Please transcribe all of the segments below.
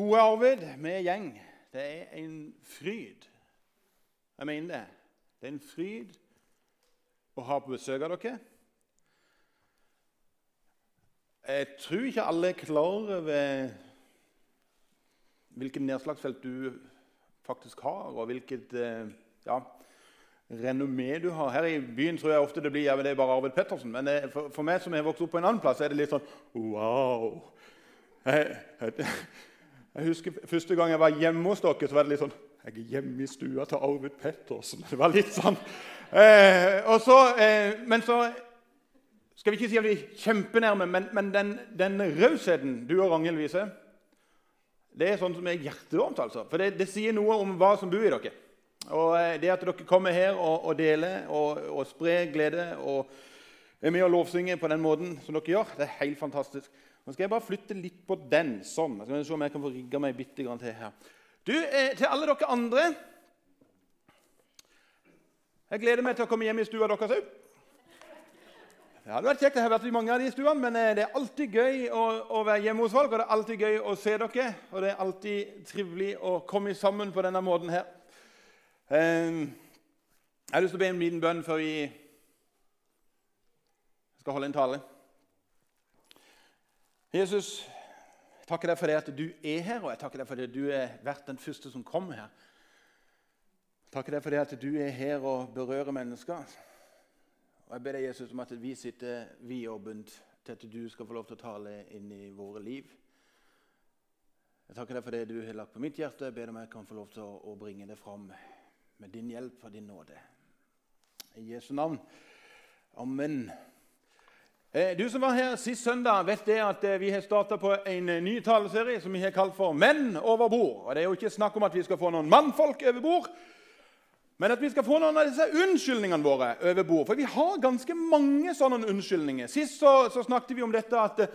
Gode Arvid med gjeng, det er en fryd. Jeg mener det. Det er en fryd å ha på besøk av dere. Jeg tror ikke alle er klar over hvilket nedslagsfelt du faktisk har, og hvilket eh, ja, renommé du har. Her i byen tror jeg ofte det blir ja, det er bare Arvid Pettersen. Men det, for, for, meg som har vokst opp på en annen plass, er det litt sånn wow. Jeg, jeg, jeg husker Første gang jeg var hjemme hos dere, så var det litt sånn Jeg er hjemme i stua til Arvid Pettersen. Det var litt sånn. Eh, så, eh, men så skal vi ikke si at vi er kjempenærme, men, men den, den rausheten du og Ragnhild viser, det er sånn som er hjertevarmt. altså. For det, det, sier noe om hva som bor i dere. Og eh, Det at dere kommer her og, og deler og, og sprer glede og er med og lovsynger på den måten som dere gjør, det er helt fantastisk. Nå skal jeg bare flytte litt på den. sånn. Jeg skal se om jeg kan få rigga meg bitte grann til her. Du, eh, Til alle dere andre Jeg gleder meg til å komme hjem i stua deres òg. Det hadde vært kjekt. Jeg har vært i mange av de stuene, men eh, det er alltid gøy å, å, være hjemme hos folk. Og det er alltid gøy å se dere, og det er alltid trivelig å komme sammen på denne måten her. Eh, jeg har lyst til å be en liten bønn før vi skal holde en tale. Jesus, jeg takker deg for det at du er her, og jeg takker deg for det at du er vært den første som kom her. Jeg takker deg for det at du er her og berører mennesker. Og Jeg ber deg, Jesus, om at vi sitter vidåpent til at du skal få lov til å tale inn i våre liv. Jeg takker deg for det du har lagt på mitt hjerte. Jeg ber om jeg kan få lov til å bringe det fram med din hjelp og din nåde. I Jesu navn. Amen. Eh, du som var her sist søndag, vet det at eh, vi har starta på en eh, ny taleserie som vi har kalt for 'Menn over bord'. Og Det er jo ikke snakk om at vi skal få noen mannfolk over bord, men at vi skal få noen av disse unnskyldningene våre over bord. For vi har ganske mange sånne unnskyldninger. Sist så, så snakket vi om dette at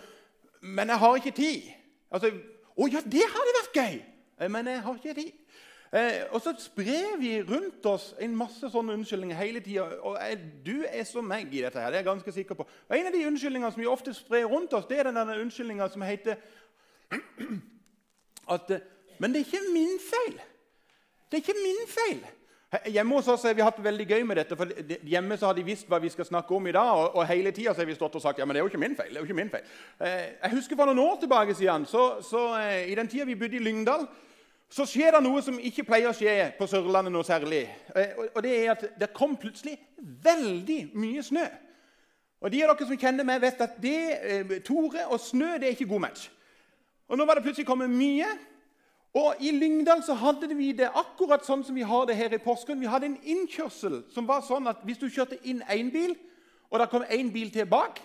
'Men jeg har ikke tid'. Altså, 'Å ja, det hadde vært gøy', men jeg har ikke tid. Eh, og så sprer vi rundt oss en masse sånne unnskyldninger hele tida. Og jeg, du er som meg i dette. her, det er jeg ganske sikker på. Og En av de unnskyldningene som vi ofte sprer rundt oss, det er den unnskyldninga som heter at eh, Men det er ikke min feil. Det er ikke min feil. Hjemme hos oss har vi hatt veldig gøy med dette. for Hjemme så har de visst hva vi skal snakke om i dag. Og, og hele tida har vi stått og sagt ja, men det er jo ikke min feil. det er jo ikke min feil. Eh, jeg husker For noen år tilbake siden, så, så eh, i den tida vi bodde i Lyngdal, så skjer det noe som ikke pleier å skje på Sørlandet noe særlig. Eh, og Det er at det kom plutselig veldig mye snø. Og De av dere som kjenner meg, vet at det, eh, Tore og snø det er ikke god match. Og Nå var det plutselig kommet mye. Og I Lyngdal så hadde vi det akkurat sånn som vi har det her i Porsgrunn. Vi hadde en innkjørsel som var sånn at hvis du kjørte inn én bil, og det kom én bil tilbake,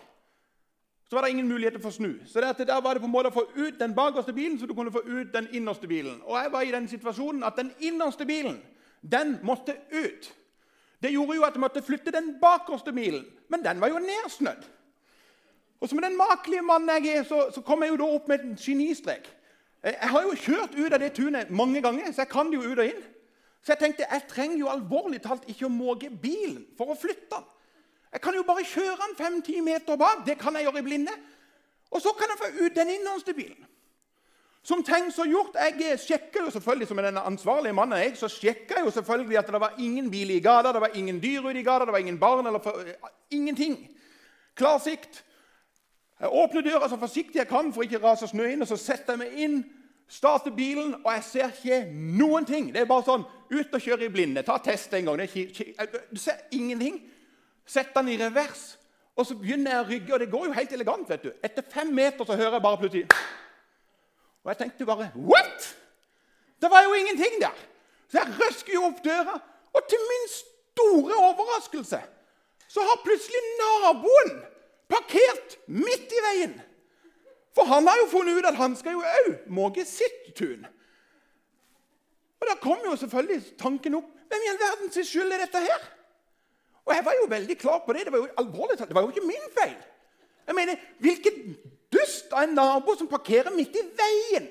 så var det ingen muligheter for å snu. Så der var det på en måte å få ut den bakerste bilen så du kunne få ut den innerste bilen. Og jeg var i den situasjonen at den innerste bilen den måtte ut. Det gjorde jo at jeg måtte flytte den bakerste bilen, men den var jo nedsnødd. Og som den makelige mannen jeg er, så, så kom jeg jo da opp med en genistrek. Jeg har jo kjørt ut av det tunet mange ganger, så jeg kan det jo ut og inn. Så jeg tenkte jeg trenger jo alvorlig talt ikke å måke bilen for å flytte den. Jeg kan jo bare kjøre den fem-ti meter bak. Det kan jeg gjøre i blinde. Og så kan jeg få ut den innerste bilen. Som tenkt og gjort, Jeg sjekker jo selvfølgelig, som den ansvarlige mannen jeg, så sjekker jeg jo selvfølgelig at det var ingen bil i gata, det var ingen dyr ute i gata, det var ingen barn eller for, ingenting. Klar sikt. Jeg åpner døra så forsiktig jeg kan for ikke å rase snø inn. og Så setter jeg meg inn, starter bilen, og jeg ser ikke noen ting. Det er bare sånn ut og kjøre i blinde. Ta test en gang. du ser ingenting. Sett den i revers, og så begynner jeg å rygge. Og det går jo helt elegant. vet du. Etter fem meter så hører jeg bare plutselig Og jeg tenkte bare What?! Det var jo ingenting der. Så jeg røsker jo opp døra, og til min store overraskelse så har plutselig naboen parkert midt i veien. For han har jo funnet ut at han skal jo òg måke sitt tun. Og Da kom jo selvfølgelig tanken opp Hvem i all verdens skyld er dette her? Og jeg var jo veldig klar på det. Det var jo alvorlig Det var jo ikke min feil. Jeg mener, Hvilken dust av en nabo som parkerer midt i veien?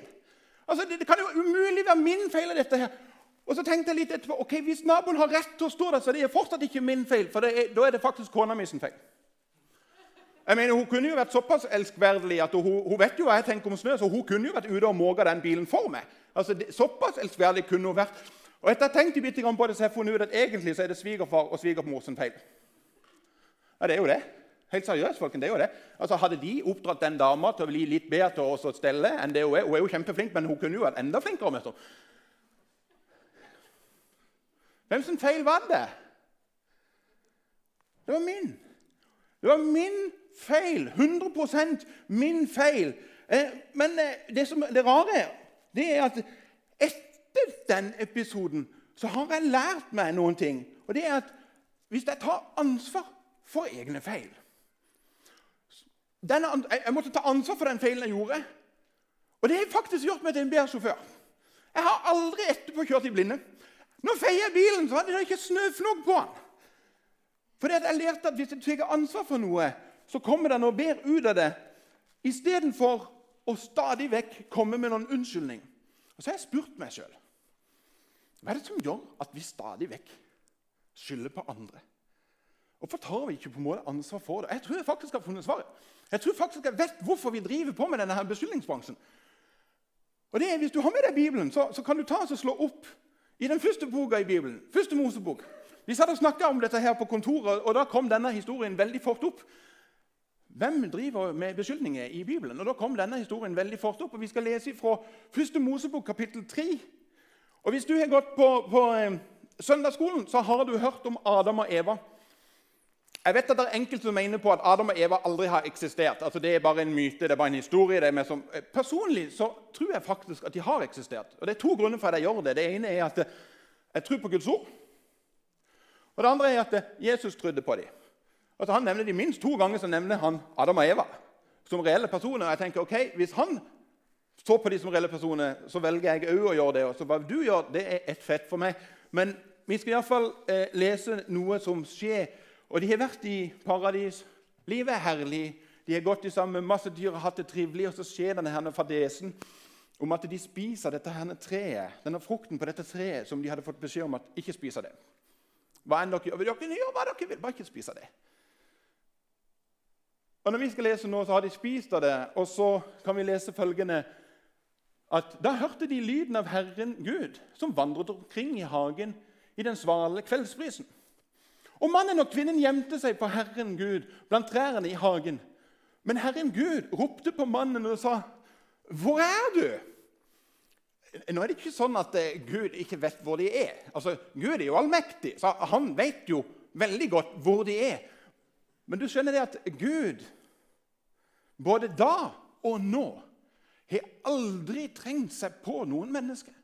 Altså, det, det, kan jo umulig være min feil. av dette her. Og så tenkte jeg litt etterpå, ok, Hvis naboen har rett til å stå der, så det er fortsatt ikke min feil. For er, da er det faktisk kona mi sin feil. Jeg mener, Hun kunne jo vært såpass elskverdig at hun, hun vet jo hva jeg tenker om snø, så hun kunne jo vært ute og måka den bilen for meg. Altså, det, Såpass elskverdig kunne hun vært. Og etter å ha tenkt litt på det, så har jeg funnet ut at egentlig så er det svigerfar og svigermor sin feil. Ja, det er jo det. Helt seriøst, folkens, det er jo det. Altså, Hadde de oppdratt den dama til å bli litt bedre til å stelle enn det hun er Hun er jo kjempeflink, men hun kunne jo vært enda flinkere. Med Hvem sin feil var det? Det var min. Det var min feil. 100 min feil. Eh, men eh, det som det rare det er at etter den episoden så har jeg lært meg noen ting. Og det er at hvis jeg tar ansvar for egne feil denne, Jeg måtte ta ansvar for den feilen jeg gjorde. Og det har faktisk gjort meg til en bedre sjåfør. Jeg har aldri etterpå kjørt i blinde. Nå feier jeg bilen, så hadde det ikke snøfnugg på den. Fordi jeg lærte at hvis jeg tar ansvar for noe, så kommer det noe bedre ut av det. Istedenfor å stadig vekk komme med noen unnskyldning. Og Så har jeg spurt meg sjøl hva er det som gjør at vi stadig vekk skylder på andre. Hvorfor tar vi ikke på en måte ansvar for det? Jeg tror jeg faktisk har funnet svaret. Jeg tror faktisk jeg vet hvorfor vi driver på med denne her beskyldningsbransjen. Og det er, Hvis du har med deg Bibelen, så, så kan du ta og slå opp i den første boka i Bibelen. Første Mosebok. Vi satt og snakka om dette her på kontoret, og da kom denne historien veldig fort opp. Hvem driver med beskyldninger i Bibelen? Og Da kom denne historien veldig fort opp. og Vi skal lese fra første Mosebok, kapittel 3. Og Hvis du har gått på, på eh, søndagsskolen, så har du hørt om Adam og Eva. Jeg vet at det er enkelte som mener på at Adam og Eva aldri har eksistert. Altså Det er bare en myte, det er bare en historie. Som, eh, personlig så tror jeg faktisk at de har eksistert. Og Det er to grunner for at jeg gjør det. Det ene er at jeg tror på Guds ord. Og det andre er at Jesus trodde på dem. Altså Han nevner de minst to ganger så nevner han Adam og Eva som reelle personer. Og jeg tenker, ok, Hvis han så på de som reelle personer, så velger jeg òg å gjøre det. Og så hva du gjør, det er ett fett for meg. Men vi skal iallfall eh, lese noe som skjer og de har vært i paradis. Livet er herlig. De har gått sammen med masse dyr og hatt det trivelig. Og så skjer denne fadesen om at de spiser dette her treet, denne frukten på dette treet som de hadde fått beskjed om at ikke spiser det. Hva enn dere, dere gjør hva dere vil, bare ikke spise det. Og Når vi skal lese nå, så har de spist av det, og så kan vi lese følgende at Da hørte de lyden av Herren Gud, som vandret omkring i hagen i den svale kveldsprisen. Og mannen og kvinnen gjemte seg på Herren Gud blant trærne i hagen. Men Herren Gud ropte på mannen og sa, 'Hvor er du?' Nå er det ikke sånn at eh, Gud ikke vet hvor de er. Altså, Gud er jo allmektig, så han vet jo veldig godt hvor de er. Men du skjønner det at Gud, både da og nå, har aldri trengt seg på noen mennesker.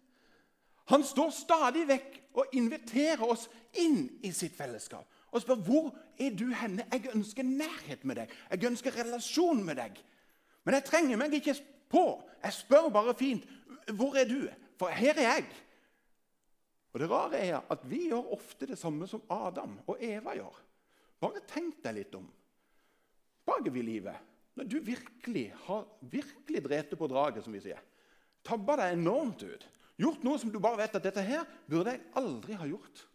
Han står stadig vekk og inviterer oss inn i sitt fellesskap. Og spør hvor er du henne. Jeg ønsker nærhet med deg. Jeg ønsker relasjon med deg. Men jeg trenger meg ikke på. Jeg spør bare fint. Hvor er du? For her er jeg. Og Det rare er at vi gjør ofte det samme som Adam og Eva gjør. Bare tenk deg litt om. Bakover i livet, når du virkelig har virkelig drete på draget, som vi sier, tabba deg enormt ut Gjort noe som du bare vet at dette her burde jeg aldri ha gjort.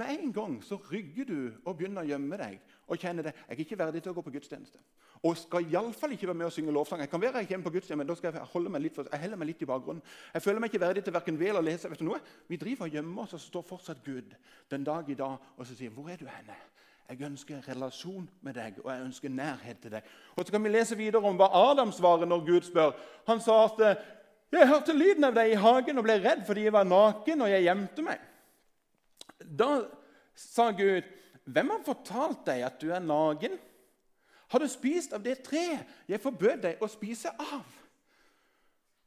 Med en gang så rygger du og begynner å gjemme deg og kjenner det. Jeg er ikke verdig til å gå på gudstjeneste. Og skal iallfall ikke være med og synge lovsang. Jeg kan være hjemme på gudstjeneste, men da skal jeg holde meg litt, for, jeg meg litt i bakgrunnen. Jeg føler meg ikke verdig til verken vel å lese. vet du noe? Vi driver og gjemmer oss, og så står fortsatt Gud den dag i dag og så sier 'Hvor er du henne?' Jeg ønsker relasjon med deg, og jeg ønsker nærhet til deg. Og Så kan vi lese videre om hva Adam svarer når Gud spør. Han sa at 'Jeg hørte lyden av deg i hagen og ble redd fordi jeg var naken, og jeg gjemte meg.' Da sa Gud, 'Hvem har fortalt deg at du er naken?' 'Har du spist av det treet jeg forbød deg å spise av?'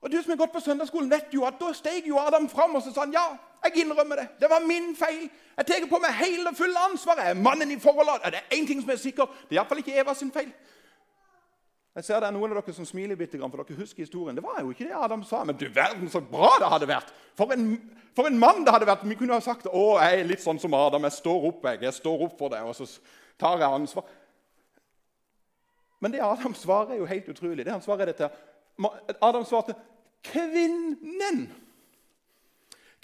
Og Du som har gått på søndagsskolen, vet jo at da steg jo Adam fram og så sa han, ja, jeg innrømmer det. Det var min feil. Jeg tar på meg hele og fulle ansvaret. Jeg er mannen i forholdet. Er Det er én ting som er sikkert. Det er iallfall ikke Eva sin feil. Jeg ser det er Noen av dere som smiler bitte for dere husker historien. Det var jo ikke det Adam sa. Men du verden, så bra det hadde vært! For en, for en mann det hadde vært! Vi kunne ha sagt å, jeg er litt sånn som Adam. Jeg står opp jeg, jeg står opp for deg, og så tar jeg ansvar. Men det Adam svarer, er jo helt utrolig. Det han svarer dette. Adam svarte 'Kvinnen'.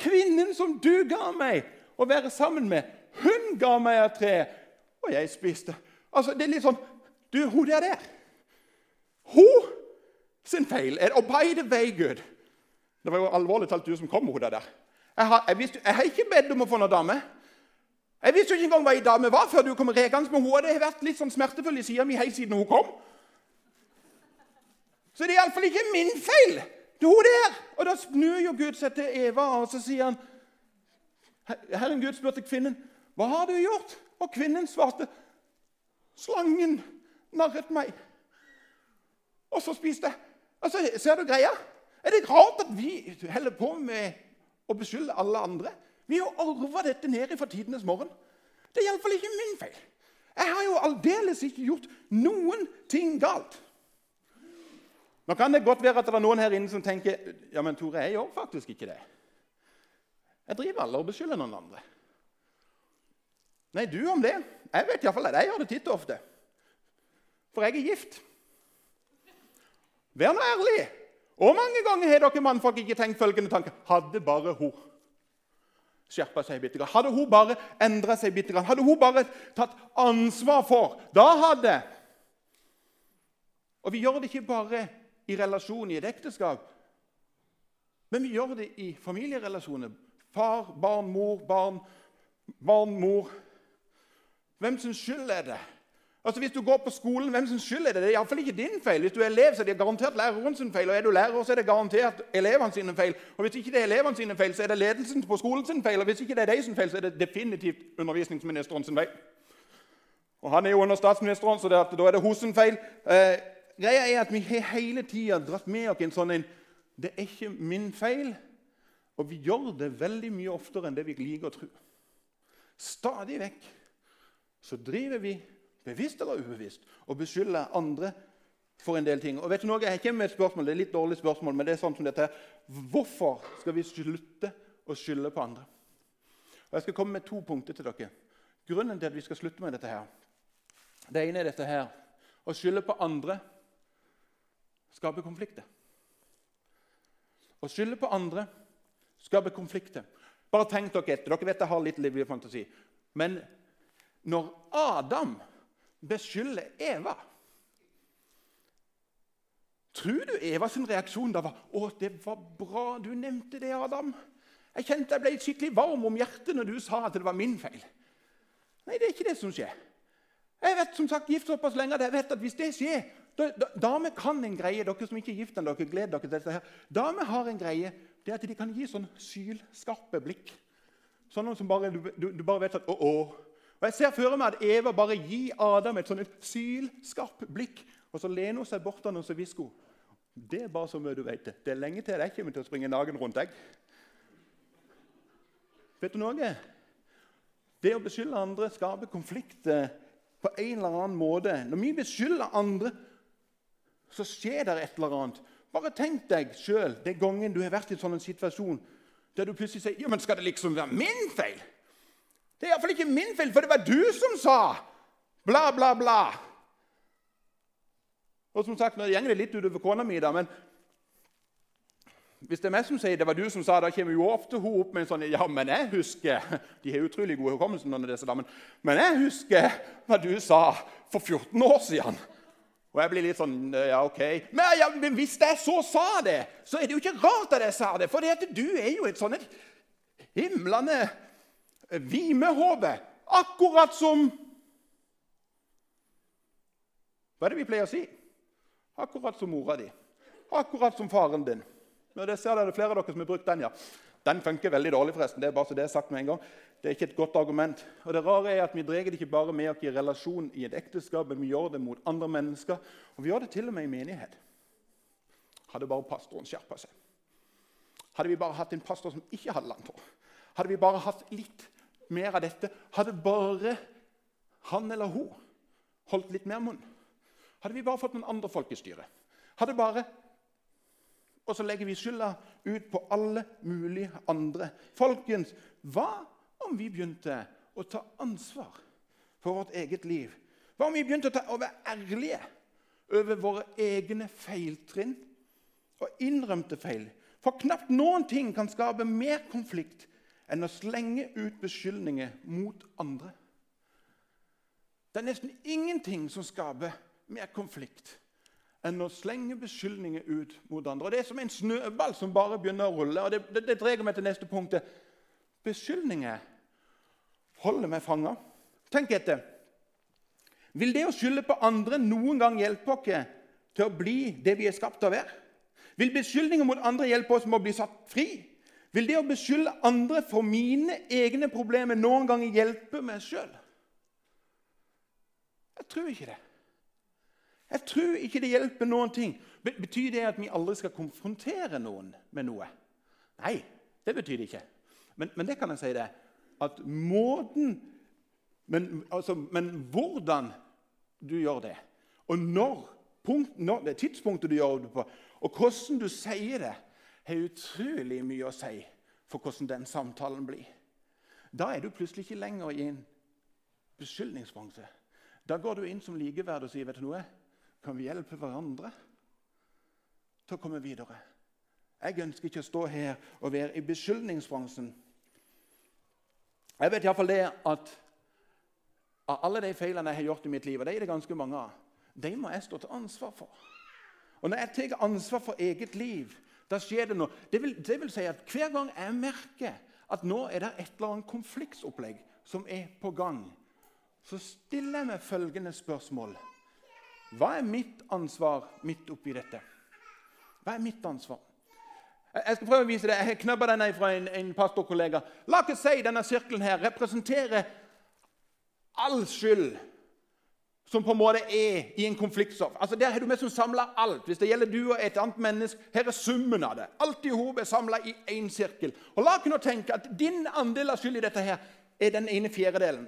Kvinnen som du ga meg å være sammen med, hun ga meg et tre, og jeg spiste. Altså, Det er litt sånn Du, hun der der Hun sin feil Og by the way, Gud Det var jo alvorlig talt du som kom med hun der. Jeg har, jeg, visste, jeg har ikke bedt om å få noen dame. Jeg visste jo ikke engang hva ei dame var før du kom rekende med henne. Det har vært litt sånn smertefull i sida mi helt siden hun kom. Så det er iallfall ikke min feil. Hun der. Og da snur jo Gud seg til Eva og så sier han, Herren Gud spurte kvinnen, 'Hva har du gjort?' Og kvinnen svarte, 'Slangen narret meg.' Og så spiste jeg. Altså, Ser du greia? Er det rart at vi holder på med å beskylde alle andre? Vi har arva dette ned fra tidenes morgen. Det er iallfall ikke min feil. Jeg har jo aldeles ikke gjort noen ting galt. Nå kan det godt være at det er noen her inne som tenker ja, men Tore, jeg gjør faktisk ikke det. Jeg driver alle og beskylder noen andre. Nei, du om det. Jeg vet iallfall at jeg gjør det titt og ofte. For jeg er gift. Vær nå ærlig. Hvor mange ganger har dere mannfolk ikke tenkt følgende tanke Hadde bare hun skjerpa seg bitte grann, hadde hun bare endra seg bitte grann, hadde hun bare tatt ansvar for Da hadde Og vi gjør det ikke bare i relasjon i et ekteskap, men vi gjør det i familierelasjoner. Far, barn, mor, barn, barn, mor. Hvem sin skyld er det? Altså Hvis du går på skolen, hvem sin skyld er det? Det er iallfall ikke din feil. Hvis du er elev, så er det garantert læreren sin feil. Og er du lærer, så er det garantert elevene sine feil. Og hvis ikke det er elevene sine feil, så er det ledelsen på skolen sin feil. Og hvis ikke det er de sin feil, så er det definitivt undervisningsministeren sin feil. Og han er jo under statsministeren, så det, da er det hos sin feil. Eh, greia er at vi har hele tida dratt med oss en sånn en Det er ikke min feil. Og vi gjør det veldig mye oftere enn det vi liker å tro. Stadig vekk så driver vi bevisst eller ubevisst, og beskylder andre for en del ting. Og vet du noe, Jeg kommer med et spørsmål, det er et litt dårlig spørsmål, men det er sånn som dette. Hvorfor skal vi slutte å skylde på andre? Og Jeg skal komme med to punkter til dere. Grunnen til at vi skal slutte med dette her, Det ene er dette her. Å skylde på andre skaper konflikter. Å skylde på andre skaper konflikter. Bare tenk dere etter. Dere vet jeg har litt livlig fantasi. Men når Adam beskylder Eva. Tror du Evas reaksjon da var 'Å, det var bra du nevnte det, Adam'? Jeg kjente jeg ble skikkelig varm om hjertet når du sa at det var min feil. Nei, det er ikke det som skjer. Jeg vet som sagt gift såpass lenge at jeg vet at hvis det skjer Damer kan en greie. Dere som ikke er gift dere gleder dere til dette. her. Damer har en greie det er at de kan gi sånn sylskarpe blikk. Sånn som bare, du, du, bare vet at 'Å, å, og Jeg ser for meg at Eva bare gir Adam et sånn sylskarpt blikk. Og så lener hun seg bort og så hvisker hun. Det er bare så mye du vet det. Det er lenge til jeg kommer til å springe naken rundt deg. Vet du noe? Det å beskylde andre skaper konflikter på en eller annen måte. Når vi beskylder andre, så skjer det et eller annet. Bare tenk deg sjøl den gangen du har vært i en sånn situasjon der du plutselig sier ja, men skal det liksom være min feil. Det er iallfall ikke min feil, for det var du som sa bla, bla, bla. Og som sagt, Nå går det litt utover kona mi, da, men hvis det er meg som sier det var du som sa, da kommer jo ofte hun opp med en sånn Ja, men jeg husker De har utrolig god hukommelse, noen av disse damene. Men jeg husker hva du sa for 14 år siden. Og jeg blir litt sånn Ja, OK. Men, ja, men hvis jeg så sa det, så er det jo ikke rart at jeg sa det. For du er jo et sånn himlende vimehåpe. Akkurat som Hva er det vi pleier å si? Akkurat som mora di. Akkurat som faren din. Og det ser dere flere av dere som har brukt den. ja. Den funker veldig dårlig. forresten. Det er bare så det er sagt med en gang. Det er ikke et godt argument. Og det rare er at Vi drar det ikke bare med oss i relasjon i et ekteskap, men vi gjør det mot andre mennesker. Og vi gjør det til og med i menighet. Hadde bare pastoren skjerpa seg. Hadde vi bare hatt en pastor som ikke hadde langt hår. Hadde vi bare hatt litt mer av dette. Hadde bare han eller hun holdt litt mer munn. Hadde vi bare fått noen andre folk i styret. Hadde bare Og så legger vi skylda ut på alle mulige andre. Folkens, hva om vi begynte å ta ansvar for vårt eget liv? Hva om vi begynte å, ta, å være ærlige over våre egne feiltrinn og innrømte feil? For knapt noen ting kan skape mer konflikt enn å slenge ut beskyldninger mot andre. Det er nesten ingenting som skaper mer konflikt enn å slenge beskyldninger ut mot andre. Og Det er som en snøball som bare begynner å rulle. og Det, det, det dreier meg til neste punkt. Beskyldninger holder meg fanga. Tenk etter. Vil det å skylde på andre noen gang hjelpe oss til å bli det vi er skapt til å? Vil beskyldninger mot andre hjelpe oss med å bli satt fri? Vil det å beskylde andre for mine egne problemer noen gang hjelpe meg sjøl? Jeg tror ikke det. Jeg tror ikke det hjelper noen ting. Betyr det at vi aldri skal konfrontere noen med noe? Nei, det betyr det ikke. Men, men det kan jeg si det. At måten men, altså, men hvordan du gjør det, og når, punkt, når det tidspunktet du gjør det på, og hvordan du sier det, har utrolig mye å si for hvordan den samtalen blir. Da er du plutselig ikke lenger i en beskyldningsbransje. Da går du inn som likeverd og sier vet du noe, kan vi hjelpe hverandre til å komme videre. Jeg ønsker ikke å stå her og være i beskyldningsbransjen. Jeg vet iallfall det at av alle de feilene jeg har gjort i mitt liv, og det er det ganske mange av, de må jeg stå til ansvar for. Og Når jeg tar ansvar for eget liv, da skjer det noe. Det vil, det vil si at hver gang jeg merker at nå er det et eller annet konfliktsopplegg som er på gang, så stiller jeg meg følgende spørsmål. Hva er mitt ansvar midt oppi dette? Hva er mitt ansvar? Jeg skal prøve å vise det. Jeg knabba denne fra en, en pastorkollega. La oss si denne sirkelen her representerer all skyld som på en måte er i en konfliktstoff. Altså Der har du med som samla alt. Hvis det gjelder du og et annet menneske, her er summen av det. Alt i hop er samla i én sirkel. Og La oss nå tenke at din andel av skyld i dette her er den ene fjerdedelen.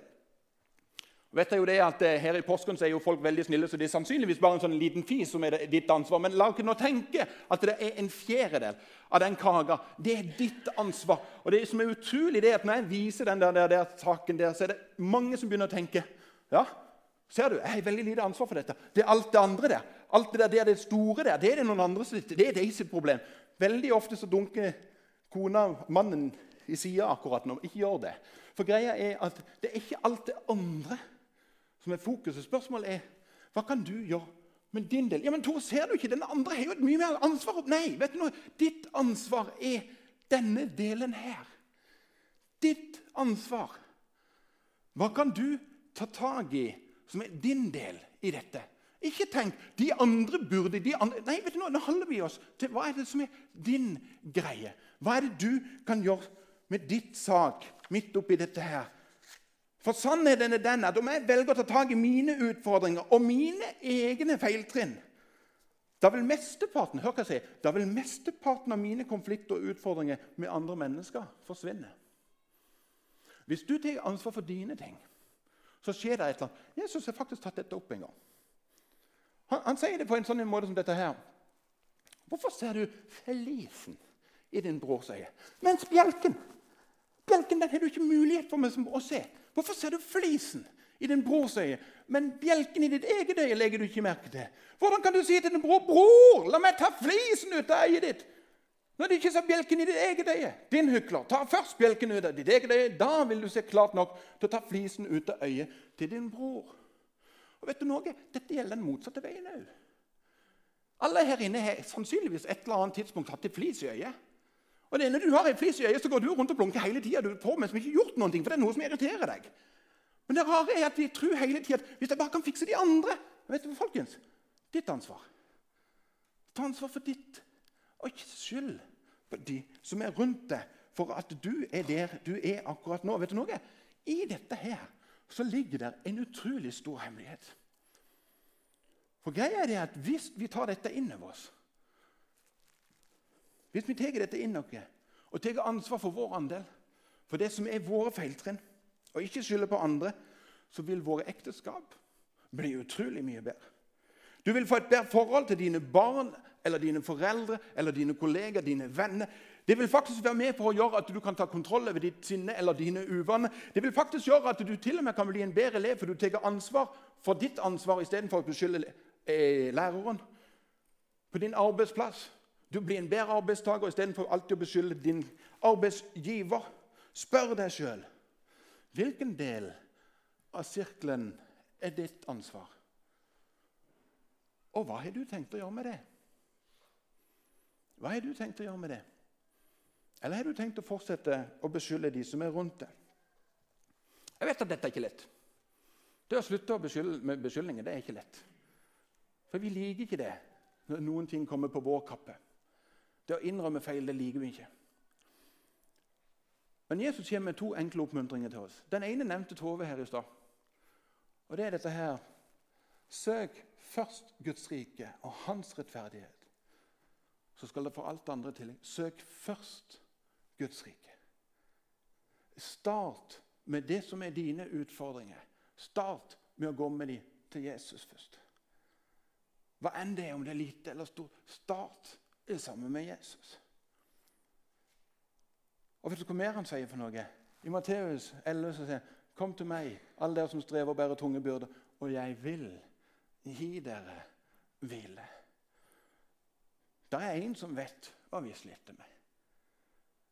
Vet jeg jo det at eh, Her i Porsgrunn er jo folk veldig snille, så det er sannsynligvis bare en sånn liten fis som er ditt ansvar. Men la oss nå tenke at det er en fjerdedel av den kaka. Det er ditt ansvar. Og det som er utrolig, det er at når jeg viser den der, der, der saken der, så er det mange som begynner å tenke ja, ser du, jeg har veldig lite ansvar for dette. Det er alt det andre der. Alt det der, det er det store der. Det er det noen andre som, det er deres problem. Veldig ofte så dunker kona mannen i sida akkurat nå. Ikke gjør det. For greia er at det er ikke alt det andre som er fokuset. Spørsmålet er hva kan du gjøre med din del? Ja, men Tor, ser du ikke? Den andre har jo et mye mer ansvar. Nei, vet du noe? ditt ansvar er denne delen her. Ditt ansvar. Hva kan du ta tak i som er din del i dette? Ikke tenk de andre burde de andre. Nei, vet du noe? nå holder vi oss til hva er det som er din greie. Hva er det du kan gjøre med ditt sak midt oppi dette her? For sannheten er den at om jeg velger å ta tak i mine utfordringer og mine egne feiltrinn, da vil mesteparten hør hva jeg sier, da vil mesteparten av mine konflikter og utfordringer med andre mennesker forsvinne. Hvis du tar ansvar for dine ting, så skjer det et eller annet. Jesus har faktisk tatt dette opp en gang. Han, han sier det på en sånn måte som dette her. Hvorfor ser du felisen i din brors øye, mens bjelken Bjelken den har du ikke mulighet for meg å se. Hvorfor ser du flisen i din brors øye, men bjelken i ditt eget øye legger du ikke merke til? Hvordan kan du si til din bror 'Bror, la meg ta flisen ut av øyet ditt', når du ikke ser bjelken i ditt eget øye? Din hykler, ta først bjelken ut av ditt eget øye. Da vil du se klart nok til å ta flisen ut av øyet til din bror. Og vet du noe? Dette gjelder den motsatte veien òg. Alle her inne har sannsynligvis et eller annet tidspunkt hatt en flis i øyet. Og det, Når du har en flis i øyet, så går du rundt og blunker hele tida. Du får med som ikke gjort noen for det er noe som irriterer deg. Men det rare er at vi tror hele tida at hvis jeg bare kan fikse de andre vet du, folkens, Ditt ansvar. Ta ansvar for ditt, og ikke skyld på de som er rundt deg, for at du er der du er akkurat nå. Vet du noe? I dette her så ligger det en utrolig stor hemmelighet. For greia er det at Hvis vi tar dette inn over oss, hvis vi tar dette inn noe, og tar ansvar for vår andel, for det som er våre feiltrinn, og ikke skylder på andre, så vil våre ekteskap bli utrolig mye bedre. Du vil få et bedre forhold til dine barn eller dine foreldre eller dine kolleger, dine venner. Det vil faktisk være med på å gjøre at du kan ta kontroll over ditt sinne eller dine uvaner. Det vil faktisk gjøre at du til og med kan bli en bedre elev, for du tar ansvar for ditt ansvar istedenfor å beskylde eh, læreren. På din arbeidsplass du blir en bedre arbeidstaker istedenfor alltid å beskylde din arbeidsgiver. Spør deg sjøl hvilken del av sirkelen er ditt ansvar. Og hva har du tenkt å gjøre med det? Hva har du tenkt å gjøre med det? Eller har du tenkt å fortsette å beskylde de som er rundt deg? Jeg vet at dette er ikke lett. Det å slutte å beskylde med beskyldninger det er ikke lett. For vi liker ikke det når noen ting kommer på vår kappe. Det å innrømme feil det liker vi ikke. Men Jesus kommer med to enkle oppmuntringer til oss. Den ene nevnte Tove her i stad. Og det er dette her Søk først Guds rike og hans rettferdighet. Så skal det for alt andre til. Søk først Guds rike. Start med det som er dine utfordringer. Start med å gå med dem til Jesus først. Hva enn det er, om det er lite eller stort. Start sammen med Jesus. Og vet du hva mer han sier for noe? I Matteus 11 så sier han, 'Kom til meg, alle dere som strever og bærer tunge byrder, og jeg vil gi dere hvile.' Det er en som vet hva vi sliter med.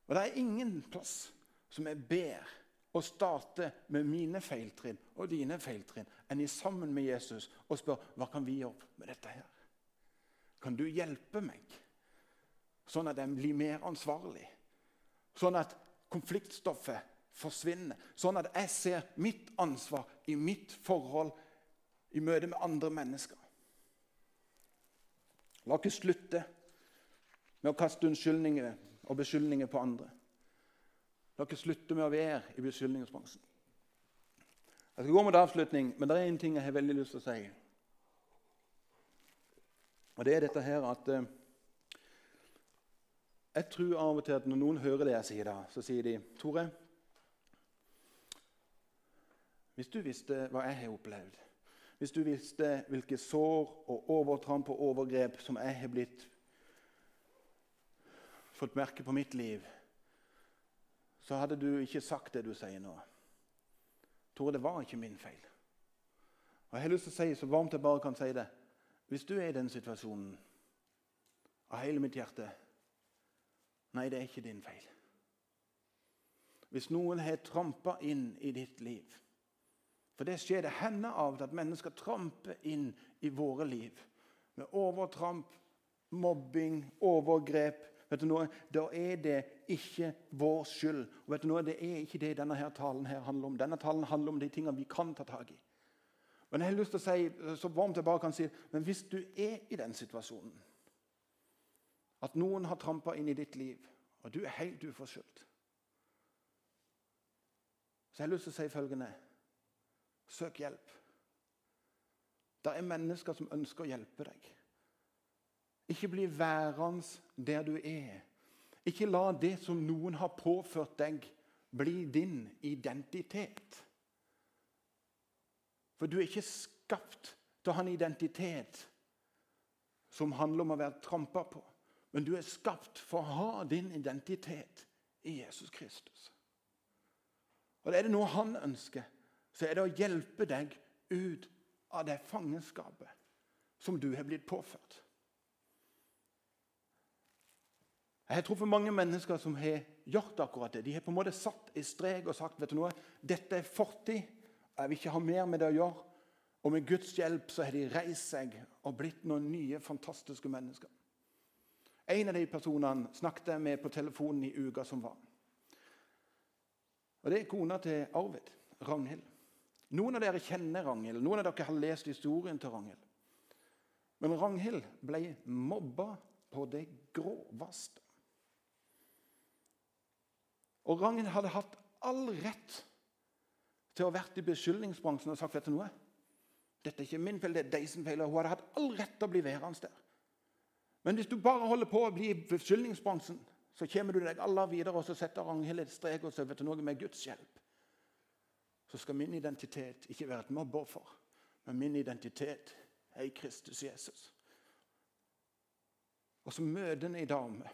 Og det er ingen plass som er bedre å starte med mine feiltrinn og dine feiltrinn enn i sammen med Jesus og spør hva kan vi gjøre med dette her. Kan du hjelpe meg, sånn at jeg blir mer ansvarlig? Sånn at konfliktstoffet forsvinner. Sånn at jeg ser mitt ansvar i mitt forhold i møte med andre mennesker. La ikke slutte med å kaste unnskyldninger og beskyldninger på andre. La ikke slutte med å være i beskyldningsbransjen. Jeg skal gå mot avslutning, men det er en ting jeg har veldig lyst til å si. Og det er dette her at eh, jeg tror av og til at når noen hører det jeg sier, da, så sier de Tore, hvis du visste hva jeg har opplevd, hvis du visste hvilke sår og overtramp og overgrep som jeg har blitt fått merke på mitt liv, så hadde du ikke sagt det du sier nå. Tore, det var ikke min feil. Og Jeg har lyst til å si så varmt jeg bare kan si det Hvis du er i den situasjonen av hele mitt hjerte Nei, det er ikke din feil. Hvis noen har trampa inn i ditt liv For det skjer det hender av at mennesker tramper inn i våre liv med overtramp, mobbing, overgrep. Vet du noe? Da er det ikke vår skyld. Og vet du noe? Det er ikke det denne her talen her handler om. Denne talen handler om de tingene vi kan ta tak i. Men jeg har lyst til å si så varmt jeg bare kan si, men hvis du er i den situasjonen at noen har trampa inn i ditt liv, og du er helt uforskyldt. Så jeg har lyst til å si følgende Søk hjelp. Det er mennesker som ønsker å hjelpe deg. Ikke bli værende der du er. Ikke la det som noen har påført deg, bli din identitet. For du er ikke skapt til å ha en identitet som handler om å være trampa på. Men du er skapt for å ha din identitet i Jesus Kristus. Og Er det noe han ønsker, så er det å hjelpe deg ut av det fangenskapet som du har blitt påført. Jeg har truffet mange mennesker som har gjort akkurat det. De har på en måte satt i strek og sagt vet du noe, dette er fortid. Jeg vil ikke ha mer med det å gjøre. Og med Guds hjelp så har de reist seg og blitt noen nye, fantastiske mennesker. En av de personene snakket jeg med på telefonen i uka som var. Og Det er kona til Arvid, Ragnhild. Noen av dere kjenner Ragnhild. Noen av dere har lest historien til Ragnhild. Men Ragnhild ble mobba på det groveste. Og Ragnhild hadde hatt all rett til å ha vært i beskyldningsbransjen og sagt vet du noe? Dette er ikke min feil, det er de som feiler. Hun hadde hatt all rett til å bli værende der. Men hvis du bare holder på å bli i beskyldningsbransjen, så kommer du deg aller videre, og så setter Ragnhild et strek og så vet du noe med Guds hjelp. Så skal min identitet ikke være et mobbeoffer, men min identitet er i Kristus Jesus. Og så møter en ei dame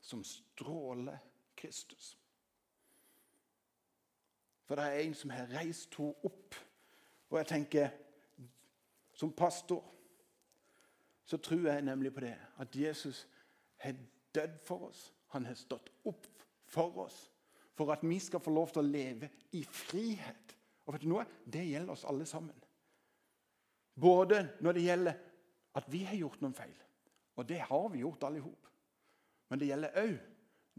som stråler Kristus. For det er en som har reist henne opp. Og jeg tenker, som pastor så tror jeg nemlig på det at Jesus har dødd for oss. Han har stått opp for oss for at vi skal få lov til å leve i frihet. Og vet du noe? Det gjelder oss alle sammen. Både når det gjelder at vi har gjort noen feil. Og det har vi gjort alle i hop. Men det gjelder òg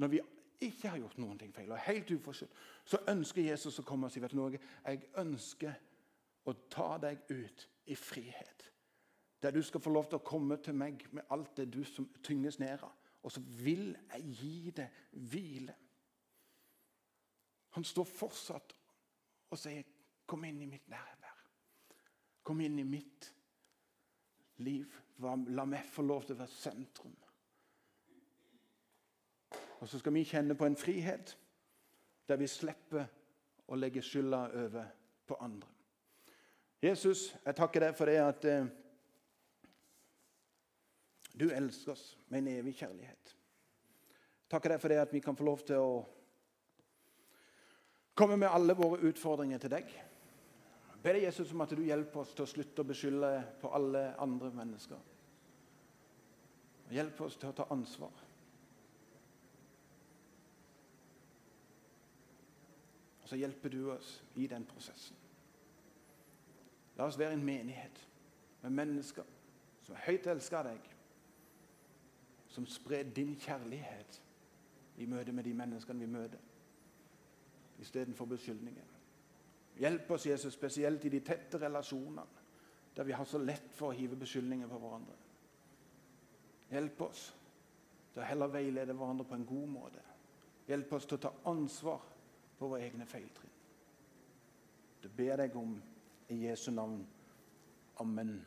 når vi ikke har gjort noen ting feil og helt uforskyldt. Så ønsker Jesus å komme og si vet du noe, jeg ønsker å ta deg ut i frihet. Der du skal få lov til å komme til meg med alt det du som tynges ned av. Og så vil jeg gi deg hvile. Han står fortsatt og sier, 'Kom inn i mitt nærvær. Kom inn i mitt liv. La meg få lov til å være sentrum.' Og så skal vi kjenne på en frihet der vi slipper å legge skylda over på andre. Jesus, jeg takker deg for det at eh, du elsker oss med en evig kjærlighet. Takker deg for det at vi kan få lov til å komme med alle våre utfordringer til deg. Be deg, Jesus, om at du hjelper oss til å slutte å beskylde på alle andre mennesker. Hjelp oss til å ta ansvar. Og så hjelper du oss i den prosessen. La oss være en menighet med mennesker som er høyt elsker av deg, som sprer din kjærlighet i møte med de menneskene vi møter, istedenfor beskyldninger. Hjelp oss, Jesus, spesielt i de tette relasjonene, der vi har så lett for å hive beskyldninger på hverandre. Hjelp oss til å heller veilede hverandre på en god måte. Hjelp oss til å ta ansvar for våre egne feiltrinn. Det ber jeg om i Jesu navn. Amen.